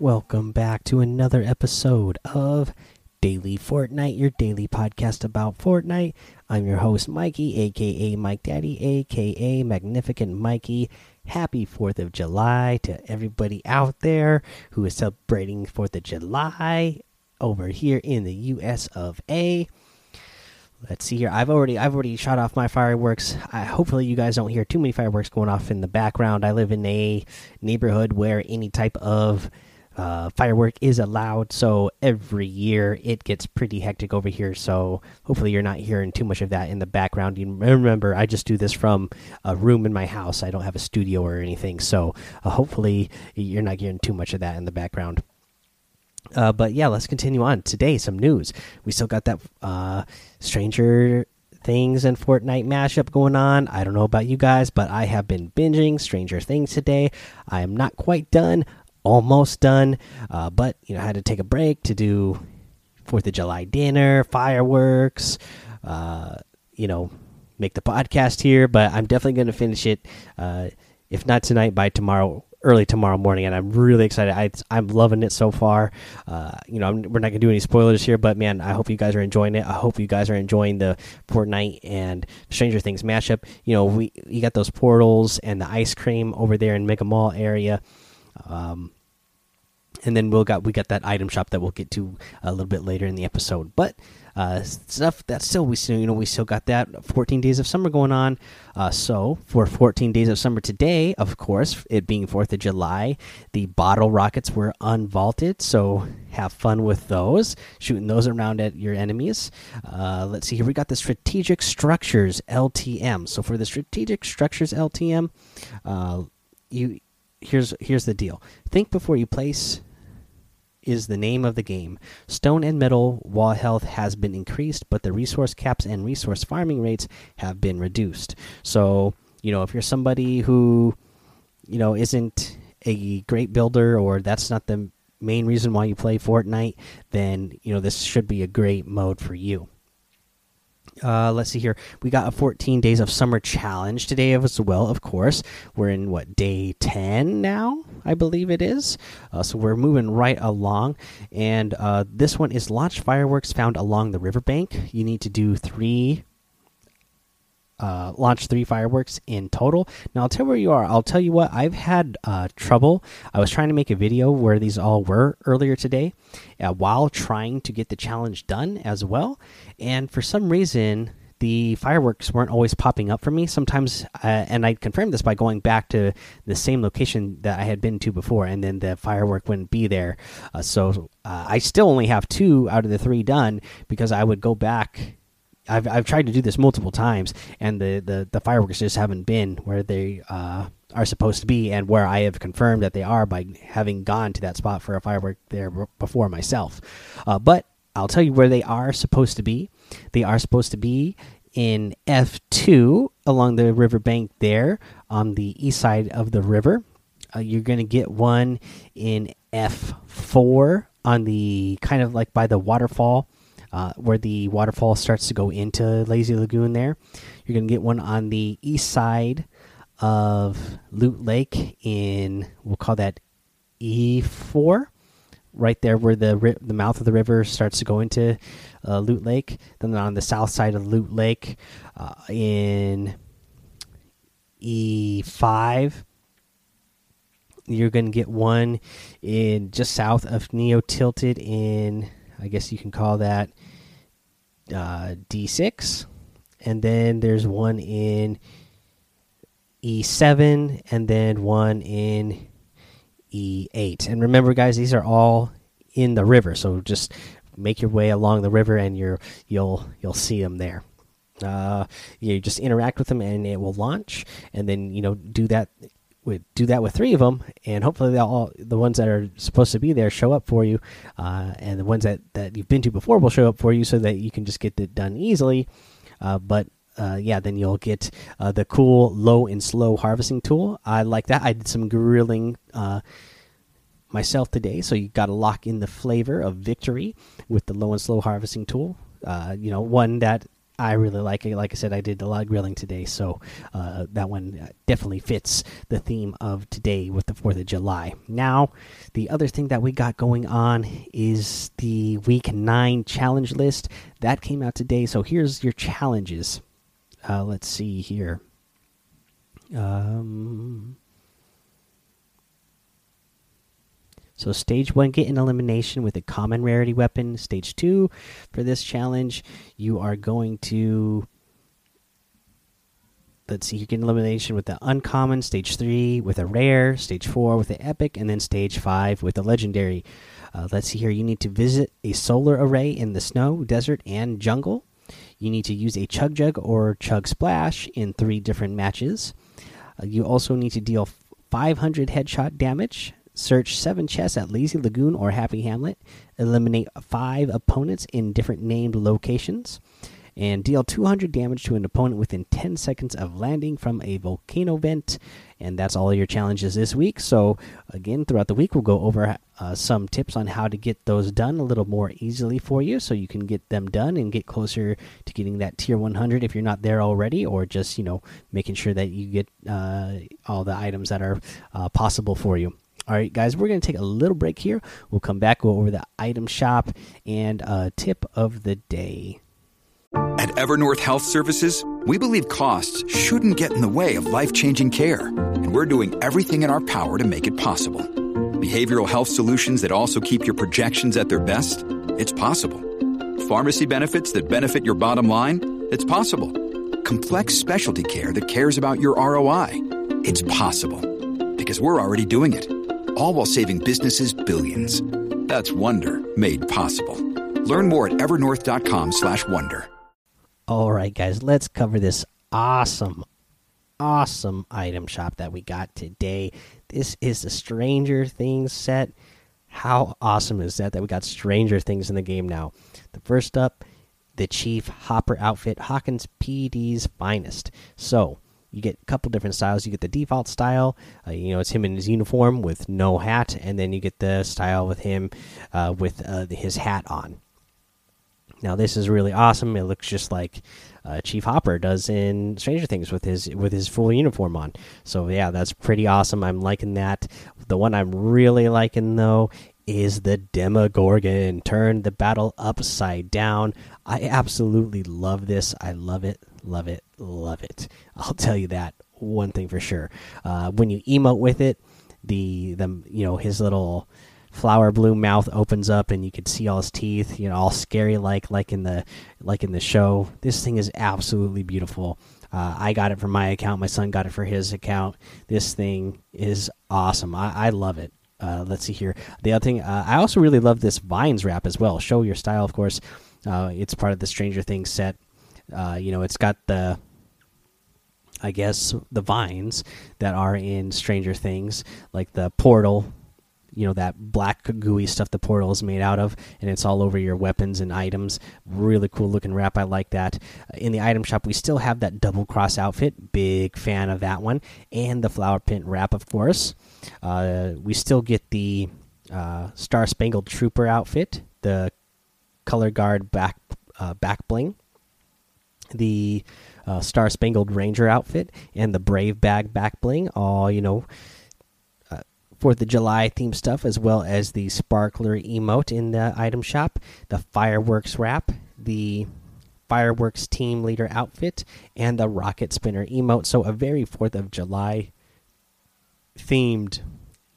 Welcome back to another episode of Daily Fortnite, your daily podcast about Fortnite. I'm your host, Mikey, aka Mike Daddy, aka Magnificent Mikey. Happy 4th of July to everybody out there who is celebrating 4th of July over here in the US of A. Let's see here. I've already I've already shot off my fireworks. I, hopefully you guys don't hear too many fireworks going off in the background. I live in a neighborhood where any type of uh, firework is allowed, so every year it gets pretty hectic over here. So hopefully you're not hearing too much of that in the background. You remember, I just do this from a room in my house. I don't have a studio or anything, so uh, hopefully you're not hearing too much of that in the background. Uh, but yeah, let's continue on. Today, some news. We still got that uh, Stranger Things and Fortnite mashup going on. I don't know about you guys, but I have been binging Stranger Things today. I am not quite done almost done, uh, but you know I had to take a break to do Fourth of July dinner, fireworks, uh, you know, make the podcast here. But I'm definitely going to finish it, uh, if not tonight, by tomorrow. Early tomorrow morning, and I'm really excited. I, I'm loving it so far. Uh, you know, I'm, we're not gonna do any spoilers here, but man, I hope you guys are enjoying it. I hope you guys are enjoying the Fortnite and Stranger Things mashup. You know, we you got those portals and the ice cream over there in Mega Mall area. Um, and then we'll got we got that item shop that we'll get to a little bit later in the episode. But uh, stuff that still we still you know we still got that 14 days of summer going on. Uh, so for 14 days of summer today, of course, it being Fourth of July, the bottle rockets were unvaulted. So have fun with those, shooting those around at your enemies. Uh, let's see here, we got the strategic structures LTM. So for the strategic structures LTM, uh, you here's here's the deal. Think before you place is the name of the game. Stone and metal wall health has been increased, but the resource caps and resource farming rates have been reduced. So, you know, if you're somebody who, you know, isn't a great builder or that's not the main reason why you play Fortnite, then, you know, this should be a great mode for you. Uh, let's see here. We got a 14 days of summer challenge today as well. Of course, we're in what day 10 now, I believe it is. Uh, so we're moving right along, and uh, this one is launch fireworks found along the riverbank. You need to do three uh, launch three fireworks in total. Now I'll tell where you are. I'll tell you what I've had uh, trouble. I was trying to make a video where these all were earlier today, uh, while trying to get the challenge done as well. And for some reason, the fireworks weren't always popping up for me. Sometimes, uh, and I confirmed this by going back to the same location that I had been to before, and then the firework wouldn't be there. Uh, so uh, I still only have two out of the three done because I would go back I've I've tried to do this multiple times, and the the, the fireworks just haven't been where they uh, are supposed to be, and where I have confirmed that they are by having gone to that spot for a firework there before myself. Uh, but I'll tell you where they are supposed to be. They are supposed to be in F two along the riverbank there on the east side of the river. Uh, you're going to get one in F four on the kind of like by the waterfall uh, where the waterfall starts to go into Lazy Lagoon. There, you're gonna get one on the east side of Loot Lake in we'll call that E4, right there where the the mouth of the river starts to go into uh, Loot Lake. Then on the south side of Loot Lake uh, in E5 you're going to get one in just south of Neo Tilted in I guess you can call that uh, D6, and then there's one in E7, and then one in E8. And remember, guys, these are all in the river, so just make your way along the river, and you're you'll you'll see them there. Uh, you just interact with them, and it will launch, and then you know do that would do that with three of them, and hopefully they all the ones that are supposed to be there show up for you, uh, and the ones that that you've been to before will show up for you, so that you can just get it done easily. Uh, but uh, yeah, then you'll get uh, the cool low and slow harvesting tool. I like that. I did some grilling uh, myself today, so you got to lock in the flavor of victory with the low and slow harvesting tool. Uh, you know, one that I really like it. Like I said, I did a lot of grilling today, so uh, that one definitely fits the theme of today with the 4th of July. Now, the other thing that we got going on is the week 9 challenge list. That came out today, so here's your challenges. Uh, let's see here. Um, So, stage one, get an elimination with a common rarity weapon. Stage two, for this challenge, you are going to. Let's see, you get an elimination with the uncommon. Stage three with a rare. Stage four with the epic. And then stage five with the legendary. Uh, let's see here. You need to visit a solar array in the snow, desert, and jungle. You need to use a chug jug or chug splash in three different matches. Uh, you also need to deal 500 headshot damage Search seven chests at Lazy Lagoon or Happy Hamlet. Eliminate five opponents in different named locations. And deal 200 damage to an opponent within 10 seconds of landing from a volcano vent. And that's all your challenges this week. So, again, throughout the week, we'll go over uh, some tips on how to get those done a little more easily for you so you can get them done and get closer to getting that tier 100 if you're not there already, or just, you know, making sure that you get uh, all the items that are uh, possible for you. All right, guys, we're going to take a little break here. We'll come back, go over the item shop and a tip of the day. At Evernorth Health Services, we believe costs shouldn't get in the way of life changing care, and we're doing everything in our power to make it possible. Behavioral health solutions that also keep your projections at their best? It's possible. Pharmacy benefits that benefit your bottom line? It's possible. Complex specialty care that cares about your ROI? It's possible. Because we're already doing it all while saving businesses billions. That's Wonder made possible. Learn more at evernorth.com/wonder. All right, guys, let's cover this awesome awesome item shop that we got today. This is the Stranger Things set. How awesome is that that we got Stranger Things in the game now? The first up, the Chief Hopper outfit, Hawkins PD's finest. So, you get a couple different styles. You get the default style, uh, you know, it's him in his uniform with no hat, and then you get the style with him uh, with uh, his hat on. Now this is really awesome. It looks just like uh, Chief Hopper does in Stranger Things with his with his full uniform on. So yeah, that's pretty awesome. I'm liking that. The one I'm really liking though is the Demogorgon. Turn the battle upside down. I absolutely love this. I love it, love it, love it. I'll tell you that one thing for sure. Uh, when you emote with it, the the you know his little flower blue mouth opens up and you can see all his teeth you know all scary like like in the like in the show. This thing is absolutely beautiful. Uh, i got it for my account. My son got it for his account. This thing is awesome. I, I love it. Uh, let's see here. The other thing uh, i also really love this vines wrap as well. Show your style of course. Uh, it's part of the stranger things set uh, you know it's got the I guess the vines that are in Stranger Things, like the portal, you know that black gooey stuff the portal is made out of, and it's all over your weapons and items. Really cool looking wrap. I like that. In the item shop, we still have that double cross outfit. Big fan of that one, and the flower print wrap, of course. Uh, we still get the uh, Star Spangled Trooper outfit, the color guard back uh, back bling, the uh, Star Spangled Ranger outfit and the Brave Bag back bling. All you know, uh, Fourth of July theme stuff, as well as the sparkler emote in the item shop, the fireworks wrap, the fireworks team leader outfit, and the rocket spinner emote. So a very Fourth of July themed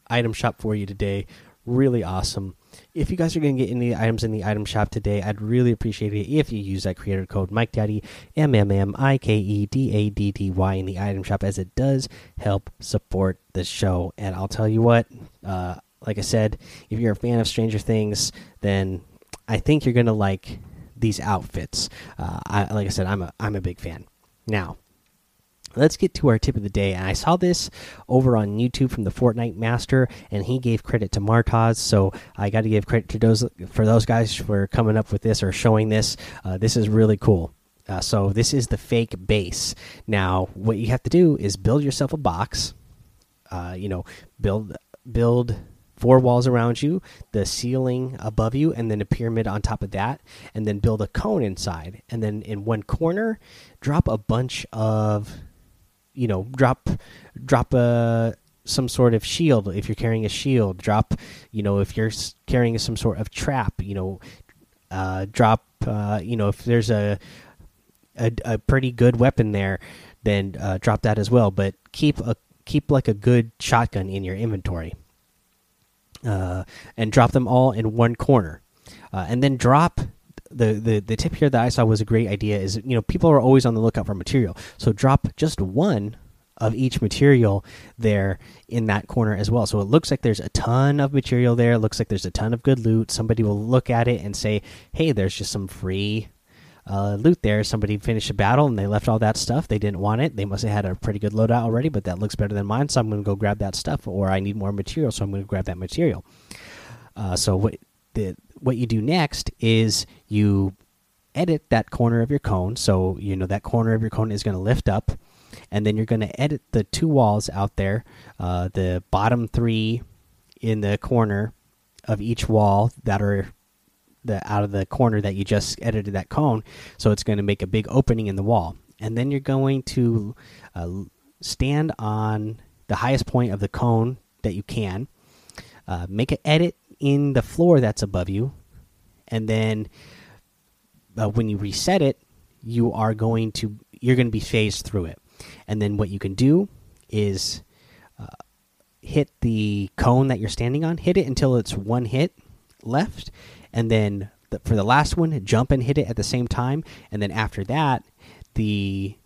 item shop for you today. Really awesome if you guys are going to get any items in the item shop today, I'd really appreciate it if you use that creator code Mike Daddy M M M I K E D A D D Y in the item shop, as it does help support the show. And I'll tell you what, uh, like I said, if you're a fan of Stranger Things, then I think you're gonna like these outfits. Uh, I, like I said, I'm a I'm a big fan. Now, Let's get to our tip of the day. I saw this over on YouTube from the Fortnite Master, and he gave credit to Martaz. So I got to give credit to those for those guys for coming up with this or showing this. Uh, this is really cool. Uh, so this is the fake base. Now, what you have to do is build yourself a box. Uh, you know, build build four walls around you, the ceiling above you, and then a pyramid on top of that, and then build a cone inside. And then in one corner, drop a bunch of, you know, drop drop a some sort of shield if you're carrying a shield. Drop, you know, if you're carrying some sort of trap. You know, uh, drop, uh, you know, if there's a, a a pretty good weapon there, then uh, drop that as well. But keep a keep like a good shotgun in your inventory uh, and drop them all in one corner, uh, and then drop. The, the the tip here that I saw was a great idea. Is you know people are always on the lookout for material, so drop just one of each material there in that corner as well. So it looks like there's a ton of material there. It looks like there's a ton of good loot. Somebody will look at it and say, "Hey, there's just some free uh, loot there. Somebody finished a battle and they left all that stuff. They didn't want it. They must have had a pretty good loadout already, but that looks better than mine. So I'm going to go grab that stuff. Or I need more material, so I'm going to grab that material. Uh, so what the what you do next is you edit that corner of your cone. So you know that corner of your cone is going to lift up, and then you're going to edit the two walls out there, uh, the bottom three in the corner of each wall that are the out of the corner that you just edited that cone. So it's going to make a big opening in the wall, and then you're going to uh, stand on the highest point of the cone that you can. Uh, make an edit in the floor that's above you, and then uh, when you reset it, you are going to you're going to be phased through it, and then what you can do is uh, hit the cone that you're standing on, hit it until it's one hit left, and then the, for the last one, jump and hit it at the same time, and then after that, the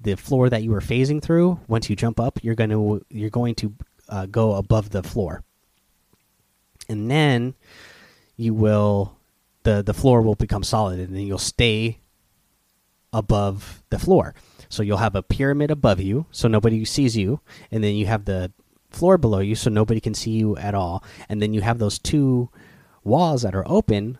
the floor that you were phasing through, once you jump up, you're going to you're going to uh, go above the floor, and then you will the the floor will become solid, and then you'll stay above the floor. So you'll have a pyramid above you, so nobody sees you, and then you have the floor below you, so nobody can see you at all, and then you have those two walls that are open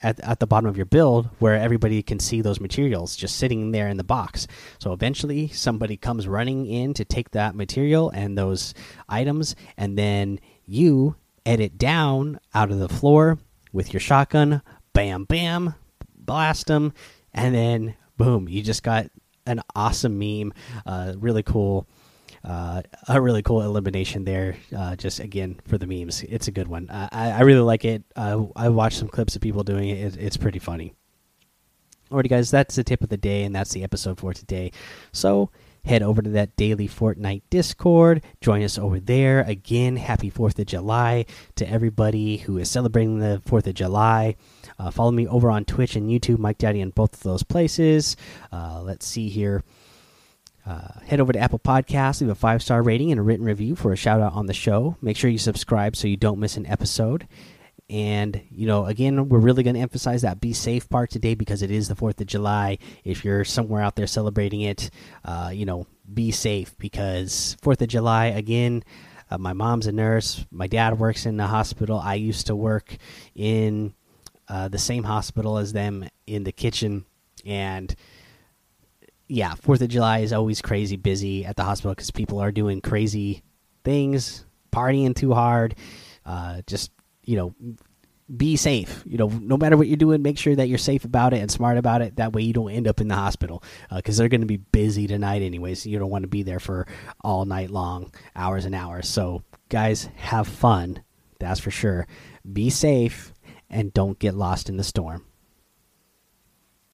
at, at the bottom of your build where everybody can see those materials just sitting there in the box. So eventually somebody comes running in to take that material and those items, and then you edit down out of the floor with your shotgun, bam, bam, blast them, and then boom, you just got an awesome meme. Uh, really cool uh, a really cool elimination there. Uh, just again for the memes, it's a good one. I, I really like it. I watched some clips of people doing it. it. It's pretty funny. Alrighty, guys, that's the tip of the day, and that's the episode for today. So head over to that daily Fortnite Discord. Join us over there. Again, happy 4th of July to everybody who is celebrating the 4th of July. Uh, follow me over on Twitch and YouTube, Mike Daddy, in both of those places. Uh, let's see here. Uh, head over to Apple Podcasts, leave a five star rating and a written review for a shout out on the show. Make sure you subscribe so you don't miss an episode. And, you know, again, we're really going to emphasize that be safe part today because it is the 4th of July. If you're somewhere out there celebrating it, uh, you know, be safe because 4th of July, again, uh, my mom's a nurse. My dad works in the hospital. I used to work in uh, the same hospital as them in the kitchen. And, yeah, Fourth of July is always crazy busy at the hospital because people are doing crazy things, partying too hard. Uh, just you know, be safe. You know, no matter what you're doing, make sure that you're safe about it and smart about it. That way, you don't end up in the hospital because uh, they're going to be busy tonight, anyways. You don't want to be there for all night long, hours and hours. So, guys, have fun. That's for sure. Be safe and don't get lost in the storm.